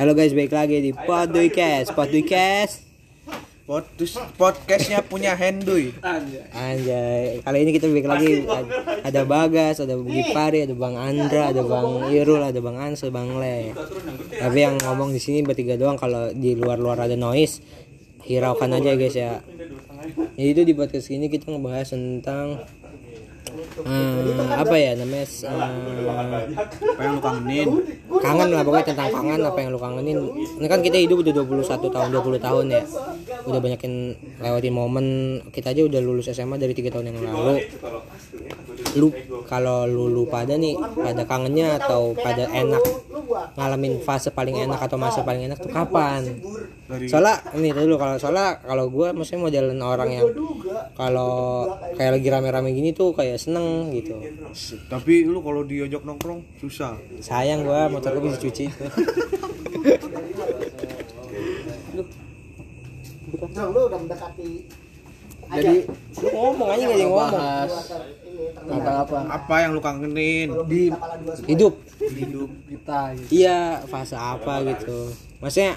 Halo guys, balik lagi di Podcast, Podcast. Podcast podcastnya punya Henduy. Anjay, kali ini kita balik lagi. Ada Bagas, ada Gipari, ada Bang Andra, ada Bang Irul, ada Bang Ans, ada Bang Le. Tapi yang ngomong di sini bertiga doang kalau di luar-luar ada noise hiraukan aja guys ya. Jadi itu di podcast ini kita ngebahas tentang eh, apa ya namanya eh, Apa yang lu kangenin? kangen lah pokoknya tentang kangen apa yang lu kangenin. Ini kan kita hidup udah 21 tahun 20 tahun ya. Udah banyakin lewatin momen kita aja udah lulus SMA dari tiga tahun yang lalu lu kalau lu, lu pada nih pada kangennya atau pada enak ngalamin fase paling enak atau masa paling enak tuh kapan? Soalnya ini dulu kalau soalnya kalau gue maksudnya modelan orang yang kalau kayak lagi rame-rame gini tuh kayak seneng gitu. Tapi lu kalau diajak nongkrong susah. sayang gua motor gua bisa cuci. Nah, lu udah mendekati jadi lu ngomong aja gak ada yang ngomong tentang apa? Apa yang lu kangenin? Di hidup Hidup. kita gitu. iya fase apa gitu maksudnya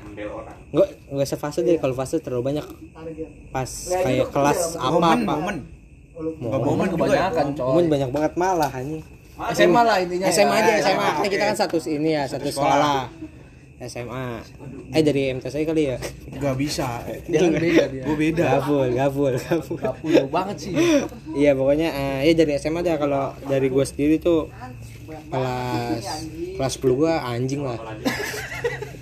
nggak nggak sefase deh kalau fase terlalu banyak pas kayak kelas apa Momen, apa momen. momen juga ya. Kebanyakan coy. momen banyak banget malah ini SMA lah intinya. SMA aja ya. SMA kan kita kan satu ini ya satu sekolah SMA eh dari MTS aja kali ya Enggak bisa. Dia kan beda dia. Gua beda. gabul gabul gabul Kapul banget sih. Iya pokoknya eh, ya dari SMA dah kalau dari gue sendiri tuh kelas kelas 10 gue anjing lah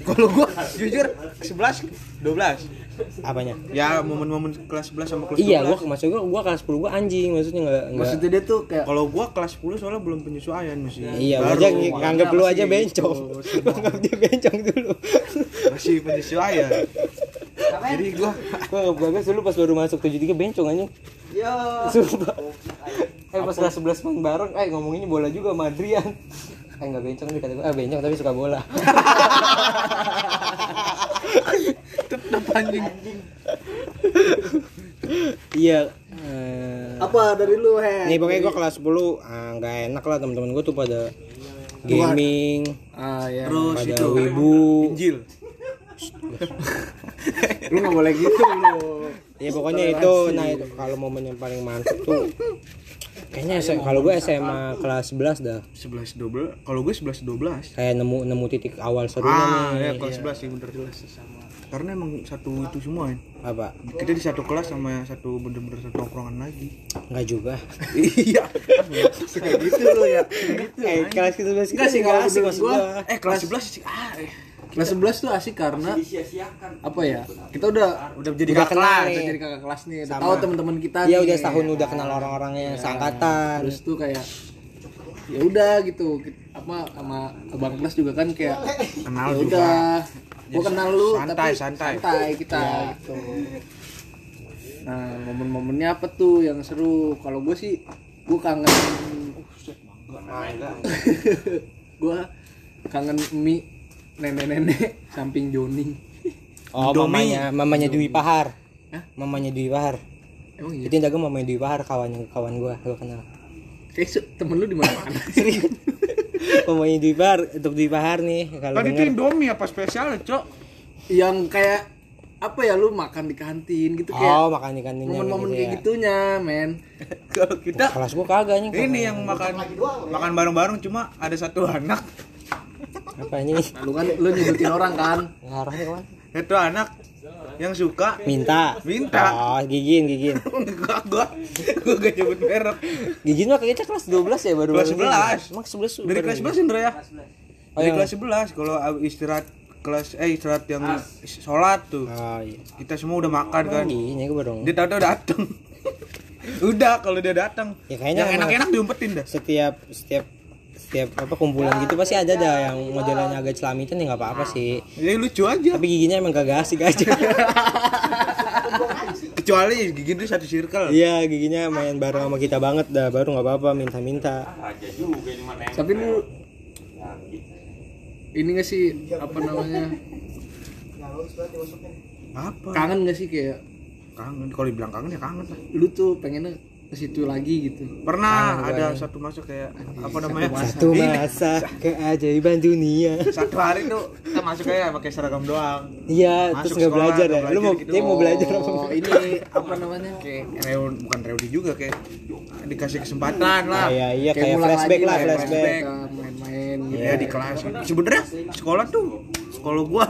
Kalau gua jujur 11 12. Apanya Ya momen-momen kelas 11 sama kelas 12. iya gue maksud gue gue kelas 10 gue anjing maksudnya nggak nggak Maksudnya dia tuh kayak Kalau gua kelas 10 soalnya belum penyesuaian masih. iya Baru. aja nganggap lu aja bencong gitu, Lu anggap dia bencong dulu Masih penyesuaian. Jadi gua gue anggap gagas dulu pas baru masuk 73 bencong anjing Yo. sumpah eh pas kelas 11 main bareng eh ngomonginnya bola juga sama Adrian eh nggak bencong nih kata gue ah bencong tapi suka bola tetep anjing. iya eh, Apa dari lu, He? Nih pokoknya gue kelas 10 ah, nggak enak lah teman-teman gue tuh pada gaming, Ah ya. Terus pada itu wibu. Injil. Lu enggak boleh gitu lu. Ya pokoknya itu nah itu kalau momen yang paling mantep tuh kayaknya S- kalau gue SMA kelas 11 dah 11 12. Kalau gue 11 12. kayak nemu nemu titik awal serunya Ah, nih. ya kelas 11 sih bener jelas. Karena emang satu itu semua ya. Apa? Kita di satu kelas sama satu bener-bener satu tongkrongan lagi. Enggak juga. iya. Kayak gitu loh ya. Kayak gitu. Eh kelas 11 Enggak sih, kalau asik maksud gua. Eh kelas 11 sih ah eh. Kelas 11 tuh asik karena apa ya? Kita udah udah jadi Udah kakak kenal kelas. nih. udah jadi kakak kelas nih, udah Sama. tahu teman-teman kita Iya udah setahun udah kenal orang-orangnya seangkatan. terus tuh kayak ya udah gitu apa sama abang kelas juga kan kayak Kenal ya juga. udah gua kenal lu Santai, tapi santai. santai kita gitu nah momen-momennya apa tuh yang seru kalau gue sih gue kangen gue kangen mie nenek-nenek samping Joni Oh, Indomie. mamanya mamanya Dwi Pahar. Hah? Mamanya Dwi Pahar. emang iya Itu yang dagang mamanya Dwi Pahar kawan kawan gua, gua kenal. kayak se- temen lu di mana mana mamanya Dwi Pahar, untuk Dwi Pahar nih kalau Tadi itu. Indomie apa spesial, Cok? yang kayak apa ya lu makan di kantin gitu kayak Oh, makan ikan minyak momen-momen gitu kayak ya. gitunya men Kalau kita Kelas gua kagak nih. ini yang makan makan bareng-bareng cuma ada satu anak. Apa ini? Lu kan lu nyebutin orang kan Ngarahnya ke mana? Itu anak yang suka Minta. Minta. Oh, gigin, gigin. Enggak, gua gua gak nyebut merek. Gigin mah kayaknya kelas 12 ya baru Kelas 11. Emang 11 Dari kelas gigin? 11 Indra ya? Oh, Dari kelas 11 kalau istirahat kelas eh istirahat yang sholat tuh. Oh, iya. Kita semua udah makan kan. Gini gua baru. Dia tahu-tahu datang. udah kalau dia datang. Ya, kayaknya yang enak-enak diumpetin dah. Setiap setiap setiap apa kumpulan gitu pasti ada dah yang modelannya agak celamitan ya nggak apa-apa sih. Ya lucu aja. Tapi giginya emang kagak asik aja. Kecuali gigi itu satu circle. Iya giginya main bareng sama kita banget dah baru nggak apa-apa minta-minta. tapi lu ini gak sih apa namanya Apa? kangen gak sih kayak Kangen. Kalau dibilang kangen ya kangen lah. lu tuh pengennya ke situ lagi gitu. Pernah ada satu masuk kayak apa namanya? satu masa keajaiban dunia satu hari tuh kita masuk kayak pakai seragam doang. Iya terus nggak sekolah, belajar ya? lu mau gitu. dia mau belajar apa oh ini apa namanya? Kayak reun bukan reuni juga kayak dikasih kesempatan lah. Iya iya kayak flashback lah ya, flashback. main-main gitu. Ya di kelas. Sebenarnya sekolah tuh sekolah gua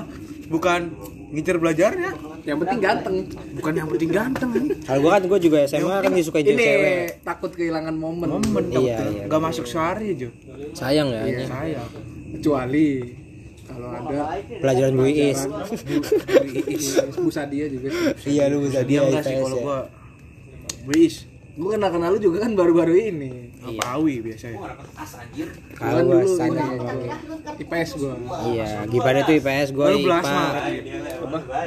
bukan ngincer belajarnya. Yang penting ganteng. Bukan yang penting ganteng. Kalau gua kan gua juga SMA kan disukai ini cewek. takut kehilangan momen. Momen Iya, iya, nggak masuk sehari aja sayang ya ini. saya kecuali kalau ada pelajaran Bu Iis. Bu Sadia juga. Iya lu bisa dia dia sih kalau ya. gua? Wis gue kenal kenal lu juga kan baru-baru ini. Apa awi biasanya. Kan gua dulu. IPS gue iya Gipar itu IPS gua Baru belas mah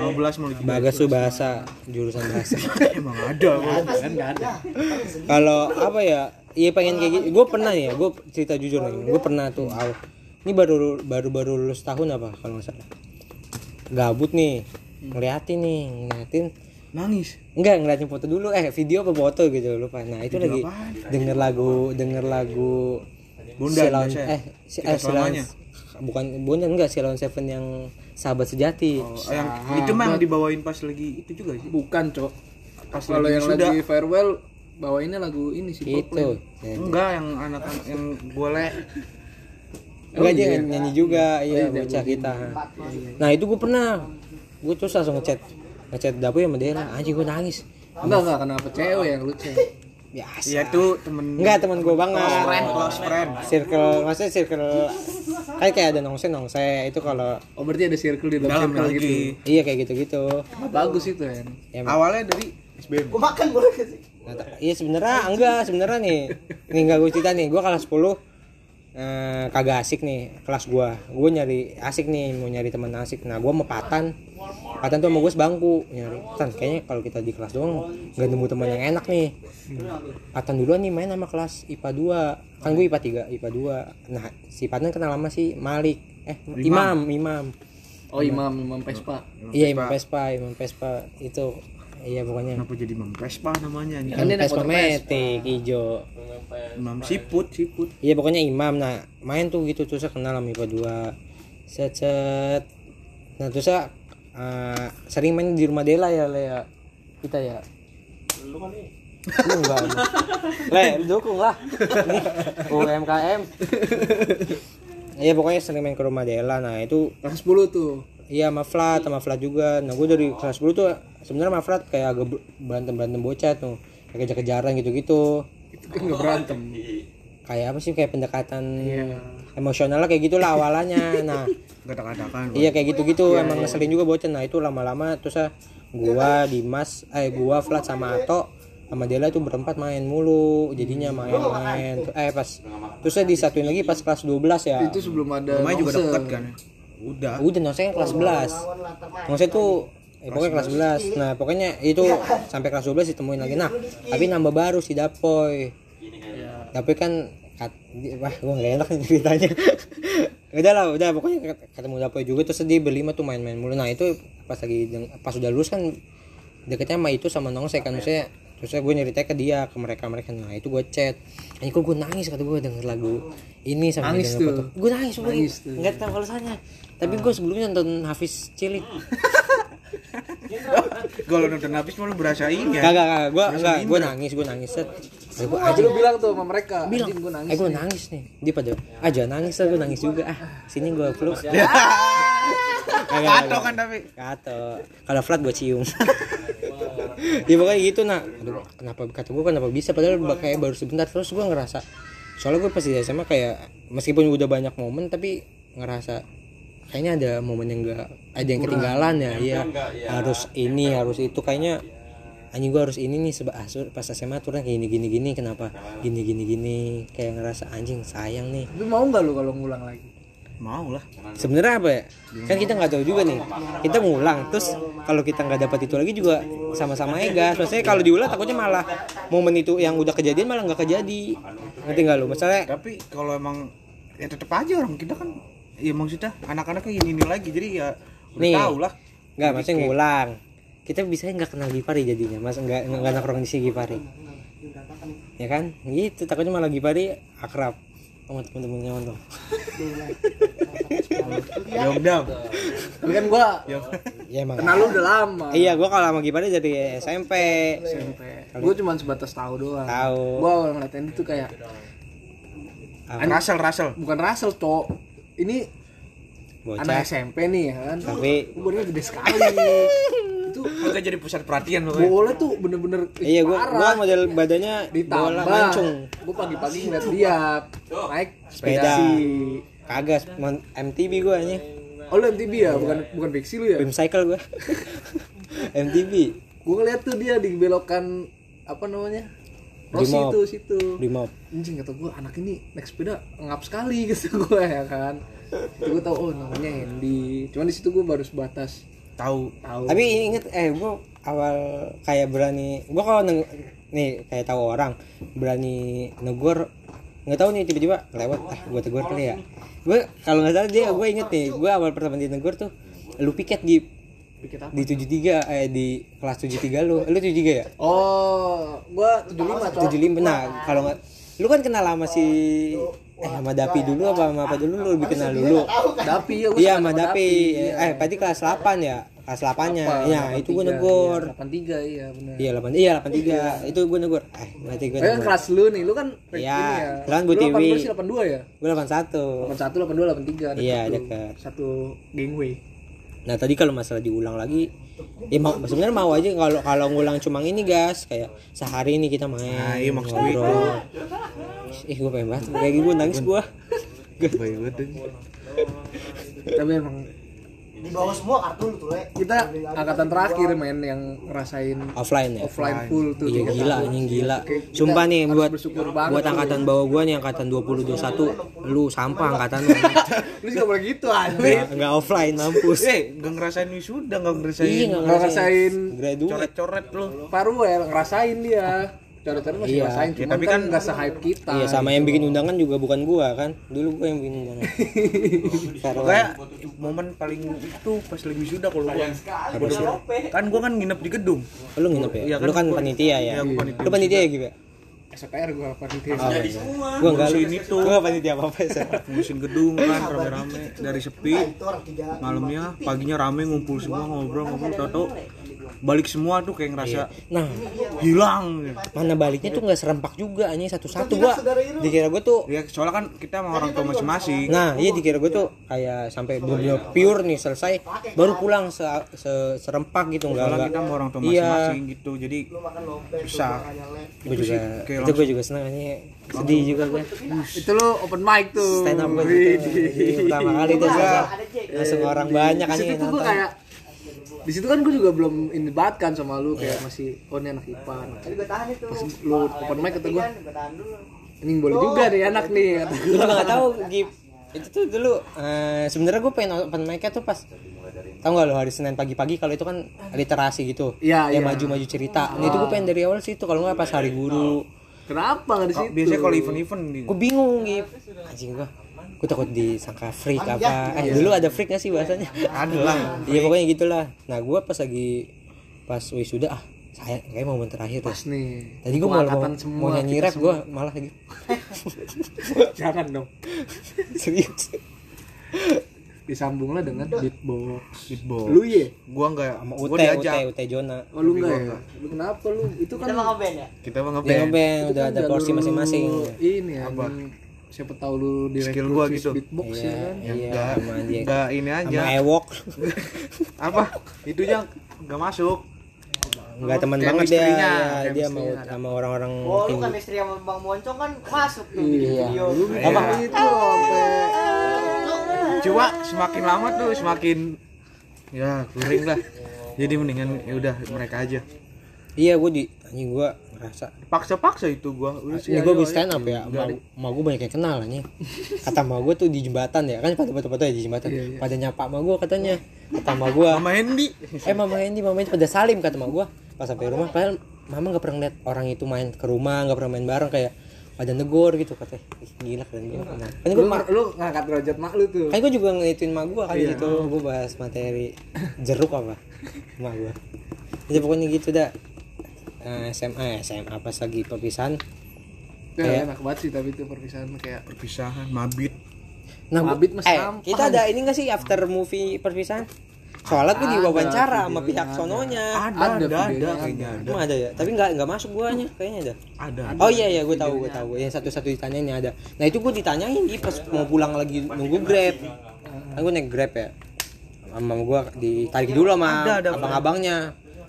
mau belas mau Bagas tuh bahasa jurusan bahasa. Emang ada gua. kan nggak ada. kalau apa ya? Iya pengen kayak gitu. Gue pernah ya gue cerita jujur nih. Gue pernah tuh aw. Ini baru baru baru lulus tahun apa kalau nggak salah? Gabut nih. Ngeliatin nih ngeliatin nangis. Enggak ngeliatin foto dulu. Eh video apa foto gitu lupa. Nah itu lagi apaan? denger lagu denger lagu Silon biasanya? eh si, eh Silon bukan Bondan enggak Silon Seven yang sahabat sejati. Oh, yang itu mah yang dibawain pas lagi itu juga sih. Bukan cok. Pas kalau yang sudah lagi farewell bawainnya lagu ini sih itu ya. enggak yang anak-anak yang boleh. Enggak Oh, dia iya. nyanyi juga, iya bocah kita. Nah itu gue pernah, gue terus langsung ngechat, ngechat Dapu sama Dela, anjing gue nangis. enggak enggak kenapa cewek yang lucu. Biasa. ya tuh temen Enggak teman gue banget. friend close friend. Circle, maksudnya circle, kayak kayak ada nongse nongse. Itu kalau oh berarti ada circle di dalam circle lagi. gitu. Iya kayak gitu gitu. bagus itu kan Ya, awalnya dari SBM Nah, ta- Iya sebenarnya enggak. Sebenarnya nih. Nih enggak gue cerita nih, gue kelas 10 eh, kagak asik nih kelas gua. Gue nyari asik nih, mau nyari teman asik. Nah, gua mau Patan. Patan tuh sama gue sebangku nyari. Tan, kayaknya kalau kita di kelas doang nggak nemu teman yang enak nih. Patan duluan nih main sama kelas IPA 2. Kan gue IPA 3, IPA 2. Nah, si Patan kenal sama si Malik. Eh, Imam, Imam. oh imam imam pespa Iya, Imam Pespa, Imam Pespa itu. Iya pokoknya. kenapa jadi Mempespa namanya nih Kan motor metik hijau. Imam Siput Siput. Iya pokoknya imam. Nah main tuh gitu terus saya kenal sama IPA 2 set set. Nah terus saya eh, sering main di rumah Dela ya Le ya kita ya. Lu enggak lu. Le lu dukung lah. Nih UMKM Iya pokoknya sering main ke rumah Dela. Nah itu kelas 10 tuh. Iya sama Flat sama Flat juga. Nah gue dari kelas 10 tuh sebenarnya sama Flat kayak agak berantem berantem bocah tuh. Kayak kejar kejaran gitu gitu itu kan nggak berantem. Kayak apa sih kayak pendekatan Iya. emosionalnya kayak gitulah awalnya. Nah kata-katakan iya kayak gitu-gitu. Emang ngeselin juga bocah. Nah itu lama-lama terus ah gua Dimas eh gua Flat sama Ato sama Dela tuh berempat main mulu. Jadinya main-main. Eh pas terus saya disatuin lagi pas kelas 12 ya. Itu sebelum ada rumahnya juga dekat kan? Udah. Udah nongse kelas 11 nongse tuh eh, pokoknya kelas 11 nah pokoknya itu sampai kelas 12 ditemuin lagi. Nah tapi nambah baru si Dapoy. Tapi kan kat- wah gua nggak enak nih ceritanya. Udah lah udah. Pokoknya ket- ketemu Dapoy juga terus dia berlima tuh main-main mulu. Nah itu pas lagi pas udah lulus kan deketnya sama itu sama nongse kan. Maksudnya terus gue nyeritain ke dia ke mereka mereka nah itu gue chat. Ini kok gue nangis? Kata gue denger lagu ini sama Nangis tuh. gue nangis gue nggak tahu alasannya tapi gue sebelumnya nonton Hafiz Cilik kalau nonton habis malu berasa ini ya kagak kagak gue enggak gue nangis gue nangis set. Gue aja lu bilang tuh sama mereka bilang gue nangis eh gue nangis nih. Dia pada aja nangis gue nangis juga. Ah sini gue peluk Kato kan tapi kato. Kalau flat gue cium. Ya pokoknya gitu nah Aduh, kenapa kata gue kenapa bisa? Padahal kayak baru sebentar terus gue ngerasa soalnya gue pas di SMA kayak meskipun udah banyak momen tapi ngerasa kayaknya ada momen yang enggak ada yang ketinggalan ya iya. harus ini harus itu. Kayaknya anjing gue harus ini nih seba ah, pas SMA turun kayak gini gini gini kenapa? Gini gini gini. Kayak ngerasa anjing sayang nih. Tapi mau nggak lu kalau ngulang lagi? Mau lah. Sebenarnya apa ya? Kan kita nggak tahu juga nih. Kita ngulang terus kalau kita nggak dapat itu lagi juga sama-sama ega maksudnya kalau diulang takutnya malah momen itu yang udah kejadian malah nggak kejadi. Ngerti nggak lu? Misalnya tapi kalau emang ya tetep aja orang kita kan ya maksudnya anak-anaknya ini ini lagi jadi ya udah Nih. tahu lah nggak maksudnya ngulang kita bisa nggak kenal Gipari jadinya mas nggak nggak nongkrong di si Gipari ya kan gitu takutnya malah Gipari akrab sama temen-temennya untuk Yongdam. Tapi kan gua ya emang kenal lu udah lama. iya gua kalau sama Gipari dari SMP SMP. Gua cuma sebatas tahu doang. Tahu. Gua awal ngeliat Andy tuh kayak Russell, Russell. bukan Russell, Cok. Ini anak bocah SMP nih ya kan. tapi Gua badannya gede sekali. itu Kita jadi pusat perhatian pokoknya. bola tuh bener-bener iya gua gua model badannya bola ditambah mancung. Gue pagi-pagi ngeliat dia naik Sepeda. kagak MTB gua nih oh lu MTB ya? Bukan bukan Bexi lu ya? Bim cycle gua. MTB gue ngeliat tuh dia di belokan apa namanya Itu situ. Di mob anjing kata gue anak ini naik sepeda ngap sekali gitu gue ya kan. Itu gue tau oh namanya Hendy cuman di situ gue baru sebatas Tahu. tahu. Tapi inget eh gua awal kayak berani gua kalau neng- nih kayak tahu orang berani negor nggak tahu nih tiba-tiba lewat ah gua tegur kali ya. Gua kalau nggak salah dia gua inget nih gua awal pertama ditegur tuh lu piket di apa di 73 eh di kelas 73 lu. Lu 73 ya? Oh gue tujuh lima 75 nah kalau nggak lu kan kenal sama si eh sama Dapi dulu apa sama apa dulu? Lu lebih kenal dulu. Dapi ya gua iya sama Dapi. Eh tadi kelas 8 ya? Kelas 8 nya ya itu gua negor. delapan tiga iya benar Iya 8 iya 83 itu gue negor. Eh berarti gue Tapi kan kelas lu nih, lu kan Iya, ya. kan Bu Tiwi. 18 sih 82 ya? Gue 81. 81, 82, 83 Iya, dekat. Satu gangway Nah tadi kalau masalah diulang lagi, ya mau sebenarnya mau aja kalau kalau ngulang cuma ini gas kayak sehari ini kita main. Nah, iya, maksud gue itu. Ih gue pengen banget kayak gitu nangis gue. Tapi emang di bawah semua kartu tuh le kita angkatan terakhir main yang ngerasain Offline ya. offline full tuh Iya gila tahun. anjing gila. Sumpah nih buat bersyukur banget buat tuh. angkatan bawah gua nih angkatan 20 21 lu sampah angkatan lu. Lu juga boleh gitu anjing. Nggak nggak offline mampus. Eh, gak ngerasain wisuda, gak ngerasain Iya nggak Nggak ngerasain coret-coret lu. paru ya ngerasain dia. Cara-cara masih Iya. ngerasain, Ya, tapi kan kan- nggak se-hype kita. Iya sama yang bikin undangan juga bukan gua kan. Dulu gua yang bikin undangan. Kayak momen paling itu pas lagi wisuda kalau gua. Kan gua kan nginep di gedung. Oh, lu nginep ya? Iya kan, lu kan panitia ya? Iya, panitia Lu panitia ya gitu ya? SPR gua panitia. Oh, gua enggak lu. Ngurusin itu. Gua nggak panitia apa-apa ya. Ngurusin gedung kan rame-rame dari sepi. tiga Malamnya, paginya rame ngumpul semua ngobrol-ngobrol tato balik semua tuh kayak ngerasa Nah, hilang. mana baliknya tuh nggak serempak juga anjing satu-satu gua. Dikira gua tuh Ya soalnya kan kita sama orang tua masing-masing. Nah, iya dikira gue tuh kayak sampai bener-bener pure nih selesai baru pulang se, se- serempak gitu enggak enggak. kita sama orang tua Iya. masing-masing gitu. Jadi susah. Gue juga itu gue juga senang anjing. Sedih juga gue. Itu lu open mic tuh. Stand up gue gitu. Widih. Pertama kali tuh gua langsung orang banyak gue nonton. kayak di situ kan gue juga belum ini banget kan sama lu kayak masih oh ini anak IPA tadi gue tahan itu pas lu open mic kata gue gue tahan dulu ini boleh juga nih anak nih kata Gue gue juga gak tahu Gip. Itu tuh dulu eh, sebenarnya gue pengen open mic tuh pas Tahu gak lo hari Senin pagi-pagi kalau itu kan literasi gitu. Iya, Yang iya. maju-maju cerita. Nah, itu gue pengen dari awal sih itu kalau nggak pas hari guru. kenapa nggak di situ Biasanya kalau event-event nih. gue bingung gitu anjing gue gue takut disangka freak apa. eh dulu ada freak gak sih bahasanya? Ada lah. iya pokoknya gitulah. Nah gue pas lagi pas wisuda ah saya kayak momen terakhir pas tuh nih. Tadi gue mau, mau, mau nyanyi rap gue malah lagi jangan dong. Serius. Disambunglah dengan beatbox. Beatbox. lu ye Gua enggak sama Ute. Ute Ute Jona. Oh lu enggak ya? lu kenapa lu? Itu kan kita mau ngeband ya? Kita dia ngeband. ngeband udah kan ada porsi masing-masing. ini ya Apa? Siapa tahu lu direkrut Skill gua di gitu. beatbox ya iya kan iya Enggak, enggak ini aja. sama Ewok Apa? Itunya enggak masuk. nggak teman banget dia ya, dia mau sama orang-orang oh lu kan istri sama bang Moncong kan masuk tuh di Iya. video lu Iya. apa itu Cuma semakin lama tuh semakin ya kuring lah. Jadi mendingan ya udah mereka aja. iya gue di anjing gue ngerasa Paksa-paksa itu gua. Udah sih, ini gue ayo, bisa stand up ya. Mau mau gue banyak yang kenal nih kata mau gue tuh di jembatan ya. Kan pada foto-foto ya di jembatan. Iya, iya. pada nyapa sama gue katanya. Kata sama gue Mama Hendy. eh mama Hendy mama Hendy pada salim kata sama gue pas sampai rumah padahal mama nggak pernah lihat orang itu main ke rumah nggak pernah main bareng kayak pada negor gitu katanya. Ih, gila keren gue kan gue lu, lu ngangkat derajat mak lu tuh. Kan gue juga ngeliatin mak gue kan Iya. gitu. Gue bahas materi jeruk apa mak gue jadi pokoknya gitu dah eh, SMA SMA pas lagi perpisahan Ya, Kayak- enak banget sih tapi itu perpisahan kayak perpisahan mabit nah Mabit mas eh, sampah. kita ada ini gak sih after movie perpisahan soalnya gue diwawancara sama pihak ada. sononya ada Ada ada ada, kayaknya ada Emang ada ya tapi nggak nggak masuk guanya kayaknya ada ada Oh iya iya gue tahu gue tahu yang satu-satu ditanyain ada. Nah itu gue ditanyain di pas mau pulang lagi nunggu grab. Kan gue naik grab ya. Sama gue ditarik dulu sama Ada, ada. abang-abangnya.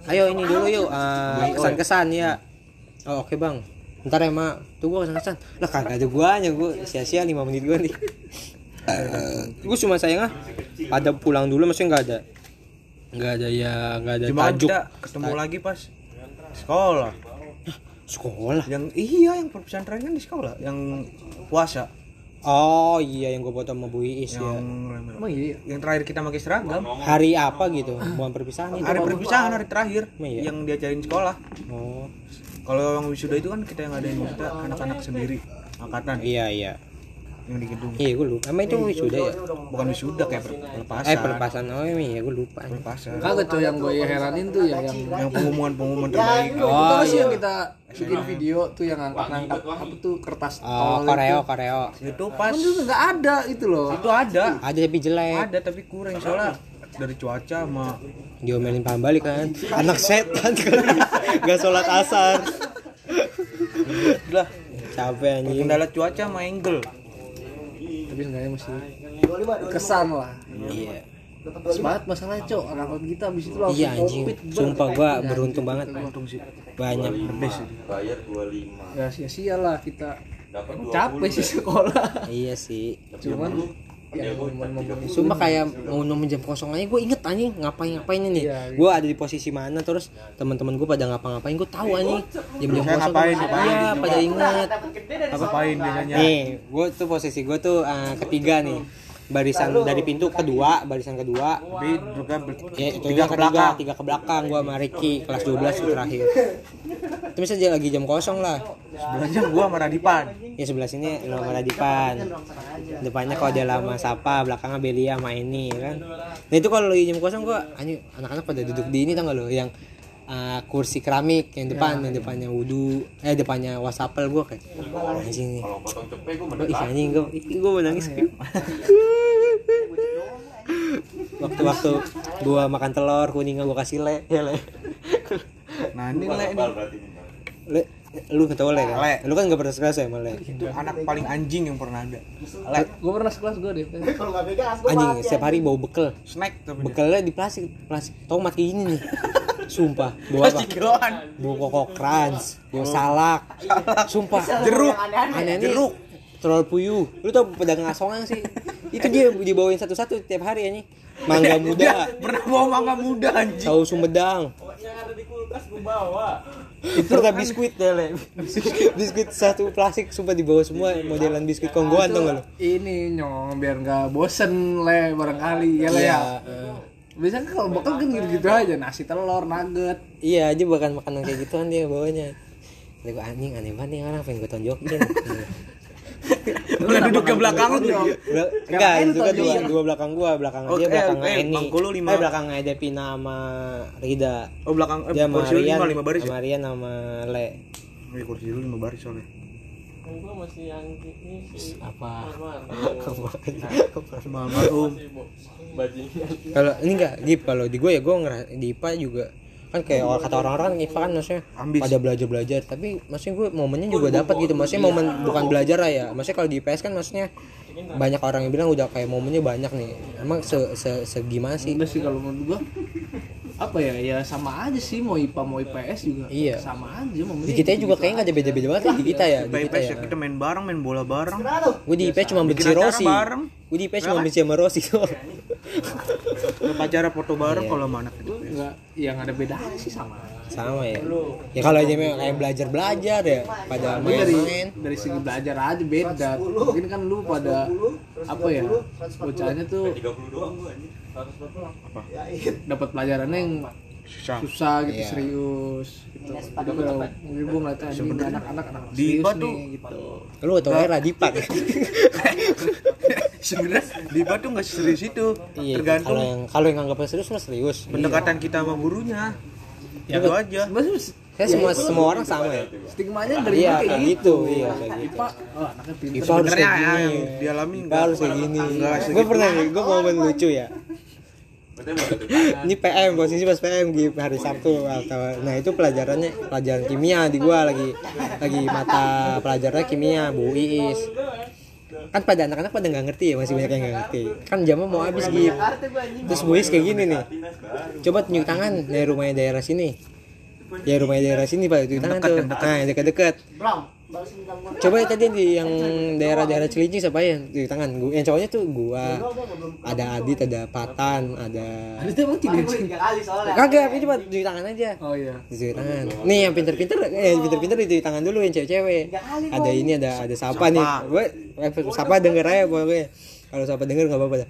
Ayo ini dulu yuk. Eh, kesan-kesan ya. Oh oke bang. Ntar ya mak. Tuh gue kesan-kesan. Lah kagak ada guanya gue sia-sia 5 menit gue nih. gue cuma sayangnya pada pulang dulu maksudnya nggak ada. Nggak ada ya nggak ada cuma tajuk. ketemu lagi pas sekolah. Sekolah? Yang iya yang perpisahan terakhir kan di sekolah. Yang puasa oh iya yang gue foto sama Bu Iis ya. yang emang iya? Yang terakhir kita pakai seragam? Hari apa gitu? Bukan perpisahan itu hari perpisahan hari terakhir Emang iya? yang diajarin sekolah. Oh. Kalau yang wisuda itu kan kita yang ngadain kita anak-anak sendiri angkatan. Iya iya yang di gedung. Iya gue lupa. Emang itu wisuda ya? bukan wisuda kayak per- pelepasan. Eh pelepasan. Oh iya gue lupa. Pelepasan. Kagak coy yang gue heranin tuh ya yang yang pengumuman pengumuman terbaik. itu oh sih iya. yang kita bikin video tuh yang ngangkat-ngangkat apa tuh kertas oh koreo itu. koreo itu pas Kan itu nggak ada itu loh. Itu ada. Ada tapi jelek. Ada tapi kurang. Soalnya dari cuaca sama diomelin paham balik kan. Anak setan. Kan gak sholat asar. Lah. Capek anjing. Kendala cuaca sama angle tapi enggaknya masih kesan lah. Iya. Pas banget masalahnya cok. Angkot kita abis itu langsung iya anjing. sumpah gua beruntung banget. untung sih. Banyak. Ya sia-sia lah kita. Capek sih sekolah. Iya sih. Cuman ya momen-momen Sumpah kayak mau nemuin jam kosong aja gue inget anjing ngapain ngapain ini. Iya, iya. gue ada di posisi mana terus teman-teman gue pada ngapa-ngapain gue tahu anjing jam jam Biasanya kosong. ngapain, ngapain? iya pada inget. Ngapain biasanya? Nih gue tuh posisi gue tuh eh, ketiga nih barisan dari pintu kedua barisan kedua. Tapi juga ber- ya itu tiga yang ke ketiga belakang. tiga ke belakang gue sama Ricky kelas 12 tuh terakhir. Terus aja lagi jam kosong lah. Sebelahnya gua sama Radipan. Ya sebelah sini lo sama Radipan. Depannya kalau dia lama Sapa belakangnya Belia sama ini ya kan? Nah itu kalau lagi jam kosong gua anjing anak-anak pada duduk di ini tau gak lo? Yang uh, kursi keramik yang depan yang depannya wudhu eh depannya wasapel gua kayak. Anjing nih. oh, ih anjing gua ih, gua mau nangis waktu-waktu gua makan telur kuningnya gua kasih le ya le. Nah ini le ini. le lu tau le kan? Le. lu kan gak pernah sekelas ya sama le? Itu anak paling anjing yang pernah ada. Le. Gue pernah sekelas gue deh Kalau nggak gua anjing mati, setiap hari bawa bekel. Snack tapi bekelnya di plastik plastik. Tomat kayak gini nih sumpah bawa apa? bawa kokok crunch bawa salak. Sumpah. Jeruk. Aneh jeruk. Telur puyuh. Lu tau pedang ngasongan sih? Itu dia dibawain satu-satu tiap hari ini mangga muda. Pernah bawa mangga muda anjing. Saus sumedang. Itu serta biskuit deh le biskuit satu plastik sumpah dibawa semua modelan biskuit konggoan tau gak lu? Ini nyong biar nggak bosen le barangkali ya le ya. Iya. Biasanya kalau bekal kan gitu-gitu aja nasi telur nugget. Iya aja bukan makanan kayak gituan dia bawanya. Kata gua anjing aneh banget nih orang pengen gue tonjokin. Udah duduk ke belakang lu enggak itu kan dua, dua belakang gua belakang Oh, dia eh, belakangnya eh, Eni. bangku lu lima. eh belakangnya Devina sama Rida. Oh belakang eh, dia sama kursi lu Rian. lima, lima baris ya? Sama Rian sama Le. Oh, iya, kursi lu lima baris soalnya apa? Sama almarhum kalau ini enggak Gip kalau di gue ya gue ngerasa di IPA juga. Kan kayak orang kata orang-orang kan IPA kan maksudnya Ambis. pada belajar belajar tapi maksudnya gue momennya juga dapat gitu. Maksudnya momen bukan belajar lah ya. Maksudnya kalau di IPS kan maksudnya banyak orang yang bilang udah kayak momennya banyak nih. Emang se, se, segimana sih? Udah sih kalau menurut gua apa ya ya sama aja sih mau IPA mau IPS juga Iya. sama aja mau di kita juga kayaknya nggak ada beda-beda banget lah di kita ya di kita IPS ya. ya kita main bareng main bola bareng. Gue di IPS cuma benci Rossi gue di IPS cuma benci sama Rossi doang. pacara foto bareng Iya. kalau sama anak itu enggak yang ada beda sih sama. Sama ya. Ya kalau aja memang kayak belajar belajar ya pada Tapi dari dari segi belajar aja beda. Mungkin kan lu pada apa ya bocahnya tuh dapat pelajarannya yang susah. susah gitu Iya. serius gitu. Tapi kalau mungkin gue ngeliatnya ini anak-anak anak di serius IPA nih tuh- gitu. Lu tau ya Radipat ya sebenarnya di IPA tuh nggak serius itu. Iya tergantung kalau yang kalau yang anggapnya serius mah serius. Pendekatan kita sama gurunya. Itu aja. Sebenarnya Kayak semua semua orang sama ya. stigmanya dari Iya kayak gitu. gitu, iya kayak gitu. IPA oh, anaknya pintar IPA harus Sebenarnya kayak ya, gini. yang dialami IPA enggak. harus kayak gini. Enggak Gue pernah nih, gue momen lucu ya. Ini PM, posisi pas PM di hari Sabtu atau nah itu pelajarannya pelajaran kimia di gua lagi lagi mata pelajarannya kimia Bu Iis. Kan pada anak-anak pada nggak ngerti ya masih banyak yang nggak ngerti. Kan jamnya mau habis gitu. Terus Bu Iis kayak gini nih. Coba tunjuk tangan dari rumahnya daerah sini. Ya rumahnya daerah sini Pak, tunjuk tangan tuh. Nah, yang Coba ya tadi di yang daerah-daerah Cilincing siapa ya di tangan gua. Yang cowoknya tuh gua. Ada Adit, ada Patan, ada tuh emang soalnya. Kagak, ini cuma di tangan aja. oh iya Di tangan. Nih yang pinter-pinter, eh yang pinter-pinter di tangan dulu yang cewek-cewek. Ada ini ada ada Sapa nih. Gue eh, Sapa denger aja pokoknya. Kalau Sapa denger nggak apa-apa.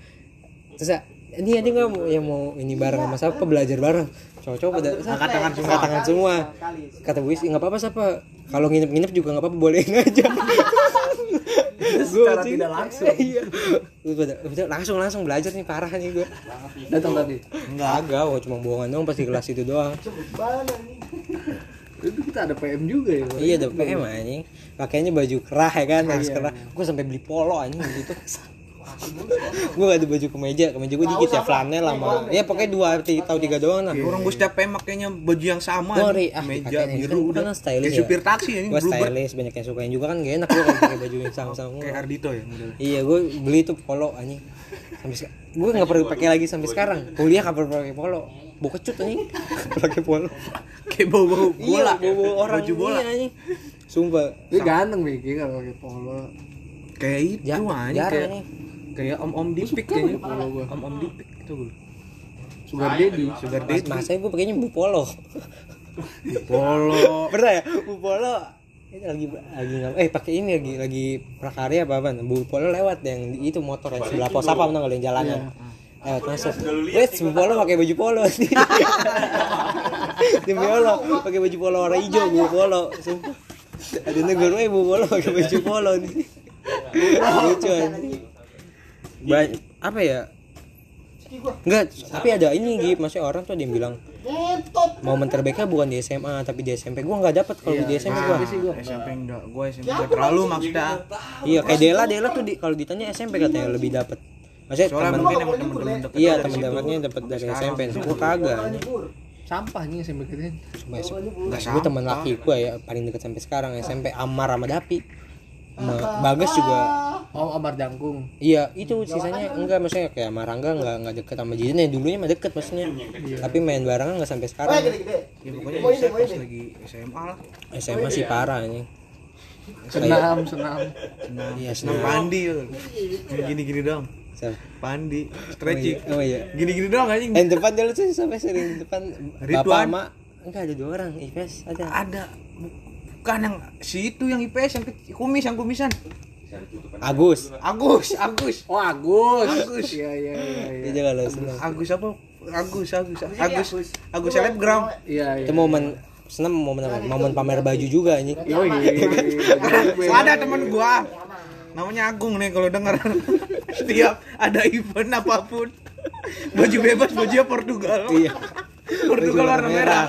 Terus ini aja nggak yang mau ini bareng sama Sapa belajar bareng. Cowok-cowok pada angkat tangan semua. Angkat tangan semua. Kata Bu Is, nggak apa-apa Sapa. Kalau nginep-nginep juga nggak apa-apa, bolehin aja. secara Gua, tidak langsung Iya. Udah, langsung langsung belajar nih parah nih gue. datang tadi Enggak, agak, oh, cuma bohongan doang pas di kelas itu doang. itu kita ada PM juga ya? Iya ada PM anjing Pakainya baju kerah ya kan Harus kerah Gue sampai beli polo anjing gitu Gue gak ada baju kemeja Kemeja gue dikit ya flanel sama Ya pokoknya dua ti- atau tiga doang lah. Orang gue setiap PM makainya baju yang sama. Ri- ah, meja pakainya biru kan- udah. kan stylish Kayak ya. supir taksi ini Gue stylish banyak yang sukain juga kan Gak enak gue kalau pakai baju yang sama-sama. Kayak Ardito ya model. Iya gue beli tuh polo anjing. Sampai sekarang Gue gak perlu pakai lagi sampai sekarang. Kuliah perlu pakai polo. Bau kecut anjing. Pakai polo. Kayak bau-bau bola. Iya bau orang Baju bola. Iya, anjing. Sumpah Dia ganteng Miki kalau pakai polo. Kayak itu anjing jarang kayak kayak om-om dipik kayaknya. Om-om dipik itu gue. sugar daddy Sugar Mas, daddy. masanya gue pakainya bu polo Polo. Pernah ya? Bu Polo ini lagi lagi eh pakai ini lagi lagi prakarya apa apa Bu Polo lewat yang itu motor yang sebelah pos apa mana yang jalanan lewat masuk. wes Bu Polo pakai baju polo. Demi Allah pakai baju polo warna hijau Bu Polo sumpah. Ada negor eh Bu Polo pakai baju polo nih. Lucu anjing. Ba- apa ya Enggak, tapi ada ini Gip, maksudnya orang tuh ada yang bilang momen terbaiknya bukan di SMA tapi di SMP gua nggak dapet kalau di SMP gua SMP enggak, gue SMP enggak terlalu maksudnya. iya kayak Dela Dela tuh di, kalau ditanya SMP katanya lebih dapet maksudnya Soalnya temen mungkin emang temen-temen deket iya dari temen situ. temennya dapet dari SMP gua kagak sampah nih SMP kita cuma SMP gua teman laki gua ya paling deket sampai sekarang SMP Amar sama Dapi Bagas juga oh Amar Jangkung Iya, itu sisanya enggak maksudnya kayak sama Rangga enggak enggak deket sama Jidan ya dulunya mah deket maksudnya. Tapi main barengan enggak sampai sekarang. Ya pokoknya bisa pas lagi SMA lah. SMA sih parah ini. senam senam Iya, Senang senang. Pandi ya. Gini-gini doang. Siapa? Pandi, stretching. Oh iya. Gini-gini doang anjing. Eh, depan dulu sih sampai sering depan Ridwan. Bapak sama enggak ada dua orang, Ives ada. Ada bukan yang si itu yang IPS yang kumis yang kumisan. Agus. Agus, Agus. oh Agus Agus iya iya iya iya Itu kalau senang. Agus apa? Agus, Agus, Agus, Agus selebgram. iya iya Itu momen senang momen apa? Momen pamer baju juga anjing. Yo, iya, iya, iya, iya. Ada teman gua namanya Agung nih kalau denger setiap ada event apa pun baju bebas bajunya Portugal Iya. Portugal warna merah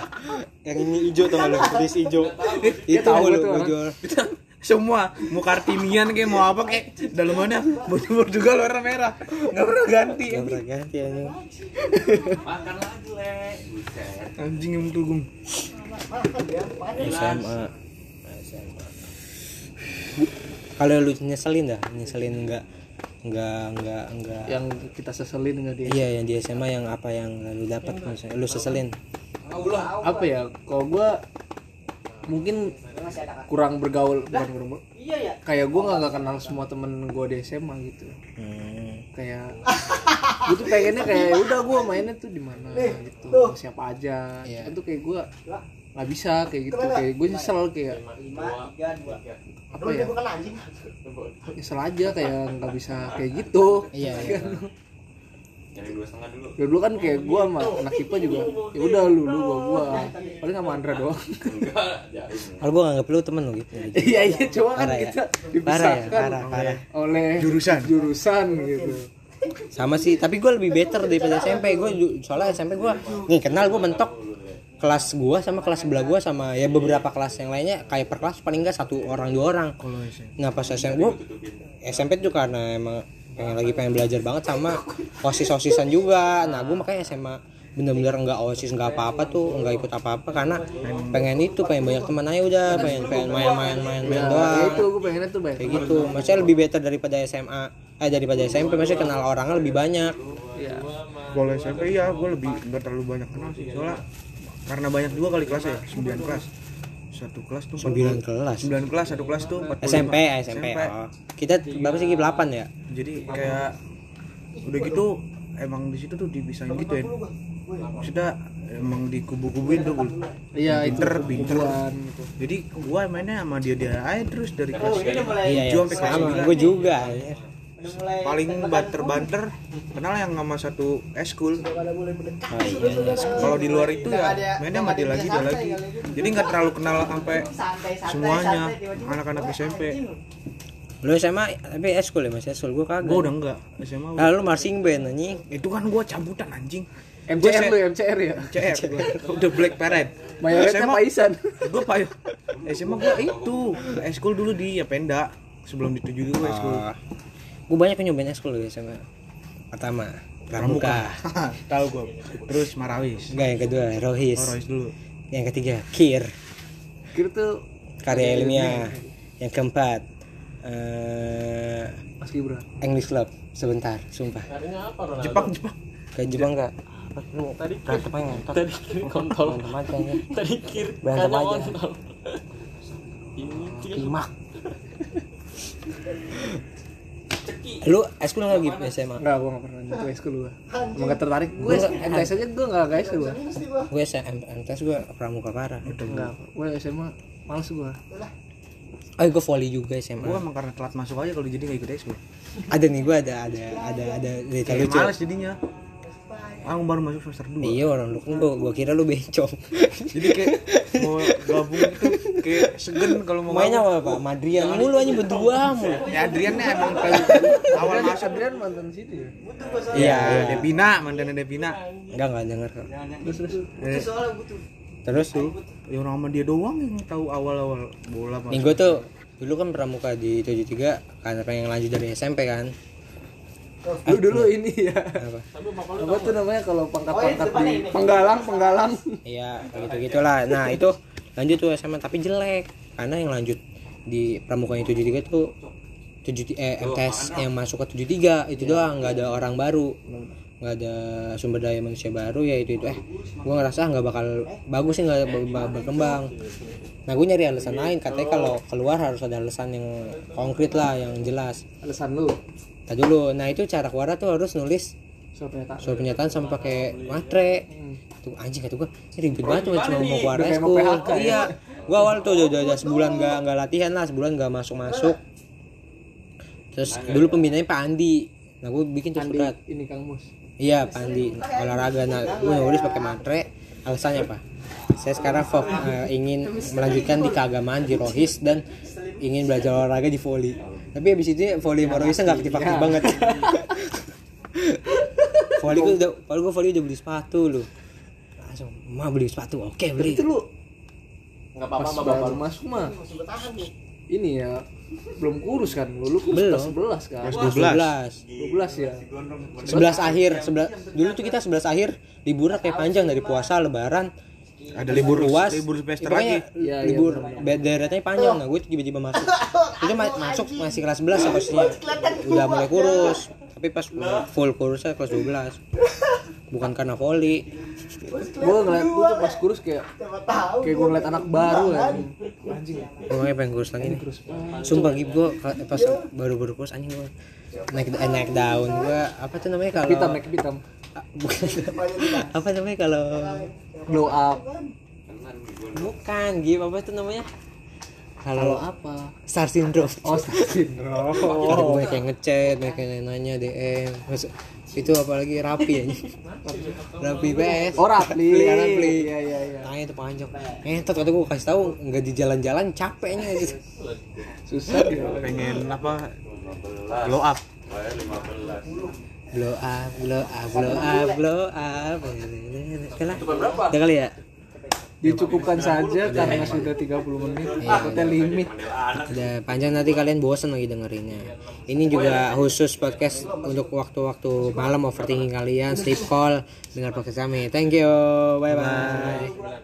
Yang ini hijau tuh kalau tulis hijau. Itu tahu lu orang. baju. Semua. Mau kartimian kayak mau apa kayak dalamannya baju Portugal warna merah. Nggak pernah ganti Yang pernah ganti anjing. anjing yang tunggu SMA SMA kalau lu nyeselin dah nyeselin enggak enggak enggak enggak yang kita seselin nggak dia? Iya yang di SMA yang apa yang lu dapat lu seselin. Apa ya? Kalau gua mungkin kurang bergaul bukan kurang ber- Iya ya. kayak gua nggak kenal semua temen gua di SMA gitu. Hmm. kayak gue tuh pengennya kayak "Ya udah gua mainnya tuh di mana? Gitu siapa aja. Iya. itu kayak gua nggak bisa kayak gitu. Kayak gue nyesel kayak apa ya? nyesel aja kayak nggak bisa kayak gitu. Iya iya Ya dulu. Kan kayak gua sama anak IPA juga. Ya udah lu lu gua gua. Paling sama Andra doang. Kalau gua nganggap lu temen lu gitu. Iya iya cuma kan ya? kita ya dipisahkan parah parah. oleh Jurusan. jurusan. Gitu. Sama sih tapi gua lebih better daripada SMP gua ju- soalnya SMP gua nih kenal gua mentok kelas gua sama kelas sebelah gua sama ya beberapa kelas yang lainnya kayak per kelas paling enggak satu orang dua orang. Nah pas SMP gua SMP tuh karena emang pengen lagi pengen belajar banget sama osis osisan juga. Nah gua makanya SMA bener-bener nggak osis nggak apa-apa tuh nggak ikut apa-apa karena pengen itu pengen banyak teman aja udah pengen pengen main-main main-main ya doang. itu gue pengennya tuh banyak kayak gitu. Maksudnya lebih better daripada SMA eh daripada SMP maksudnya kenal orangnya lebih banyak. Ya kalau SMP ya gue lebih nggak terlalu banyak kenal sih. Soalnya karena banyak juga kali kelas ya 9 kelas satu kelas tuh 9 kelas. 9 kelas satu kelas tuh 45. SMP SMP oh. kita berapa sih 8 ya? Jadi kayak udah gitu emang di situ tuh dibisain gitu ya. Maksudnya emang di kubu-kubuin tuh iya itu Pinter, pinter. gitu. Jadi gua mainnya sama dia dia aja terus dari kelas. Iya iya. Tujuh sampai kelas gue juga. ya. Paling banter-banter kenal yang sama satu eskul. Oh iya. kalau di luar itu ya mainnya dia lagi dia lagi. jadi nggak terlalu kenal sampai semuanya anak-anak SMP lu SMA tapi eskul ya mas? Eskul gue kagak. Gua udah enggak SMA udah. ah, lu marching band anjing. Itu kan gua cabutan anjing. MCR lu MCR ya? CR gua. udah Black Parade. Mayoritasnya Paisan. Gue payu SMA gue itu. Eskul dulu di ya Penda sebelum dituju dulu eskul gue banyak yang nyobain eskul di SMA pertama Pramuka. Tahu gue terus Marawis. Enggak yang kedua Rohis. Oh, Royce dulu. Yang ketiga Kir. Kira tuh karya ilmiah. yang keempat eh Mas Gibran. English Club. Sebentar sumpah. Jepang Jepang. Ke Jepang enggak tadi kontol berantem aja ya tadi kir berantem aja. kontol. Ini kir. Timak lu eskul nggak gitu SMA enggak gua enggak pernah nyentuh eskul gua. Emang gak tertarik. Gua MTS aja gua enggak enggak eskul gua. Gue SM MTS gue pramuka parah. Enggak gua SMA males gua. Oh gue volley juga SMA gue emang karena telat masuk aja kalau jadi nggak ikut eskul ada nih gue ada ada ada ada cerita lucu. males jadinya aku baru masuk semester 2 iya orang lu kan gua, gua kira lu bencong. Jadi kayak mau gabung itu kayak segen kalau mau mainnya apa pak? Madrian mulu aja berdua mulu. Ya Adrian nih emang tahu. Awal masuk Adrian mantan situ ya? Iya. Ya iya Devina mantannya Devina. Enggak enggak denger kok terus terus. Eh, terus? Tuh ya orang sama dia doang yang tahu awal-awal bola nih gue tuh dulu kan pramuka di 73 karena pengen lanjut dari SMP kan lu dulu ini ya. Apa apa tuh namanya kalau pangkat-pangkat di penggalang penggalang. Iya gitu gitulah. Nah itu lanjut tuh SMA tapi jelek. Karena yang lanjut di pramuka itu 73 tuh 7 eh MTS yang masuk ke 73 itu doang nggak ada orang baru. Nggak ada sumber daya manusia baru ya itu itu. Eh gue ngerasa nggak bakal bagus sih nggak berkembang. Nah gue nyari alasan lain. Katanya kalau keluar harus ada alasan yang konkret lah yang jelas. Alasan lu Tadi dulu. Nah itu cara keluar tuh harus nulis pernyataan. surat pernyataan sama pakai matre. Tuh anjing kata ini ribet banget tuh cuma mau mau eskul PHK ya? iya. gue awal tuh udah, udah, sebulan nggak nggak latihan lah sebulan nggak masuk masuk terus dulu pembinanya Pak Andi. Nah gue bikin tuh surat. ini Kang Mus. Iya Pak Andi. Olahraga. Nah gue nulis pakai matre. Alasannya apa? Saya sekarang fok, eh, ingin melanjutkan di keagamaan di Rohis dan ingin belajar olahraga di volley tapi habis itu volley sama Rohisnya nggak aktif-aktif Iya. banget. Volley gue udah kalau gue volley udah beli sepatu lu. Langsung mau beli sepatu. Oke beli. itu lu nggak apa-apa sama bapak masuk mah. Ini ya belum kurus kan? Lu lu kurus Belum. kelas 11 kan Kelas 12 12 ya? 11 akhir 11 dulu tuh kita 11 akhir liburnya kayak panjang dari puasa lebaran ada libur luas. libur semester Ya, lagi. Iya, libur bed daerahnya panjang. Nah gue tiba-tiba masuk. Itu ma- masuk masih kelas 11 ya posisinya udah mulai kurus. Tapi pas full kurusnya kelas 12 bukan karena volley gua ngeliat tuh pas kurus kayak kayak gua ngeliat anak baru ya. Anjing gue makanya pengen kurus lagi nih. sumpah gitu gue pas baru-baru kurus anjing gue naik eh, naik daun gue apa tuh namanya kalau hitam naik hitam. Ah, bukan. Apa namanya kalau glow up. Bukan gitu apa tuh namanya kalau kalau apa? Star syndrome. Oh syndrome. Ada banyak yang ngechat banyak yang nanya DM Maksud- itu apalagi rapi ya rapi bes oh rapli Rapli. iya iya iya. Tanya itu panjang. Ngentot kata gue kasih tahu nggak di jalan-jalan capeknya gitu. Susah. Pengen apa? Glow up. Blow up blow up blow up blow up. Udah kali ya dicukupkan saja karena sudah 30 menit. Takutnya limit. Udah panjang nanti kalian bosen lagi dengerinnya. Ini juga khusus podcast untuk waktu-waktu malam overthinking kalian sleep call dengar podcast kami. Thank you. Bye bye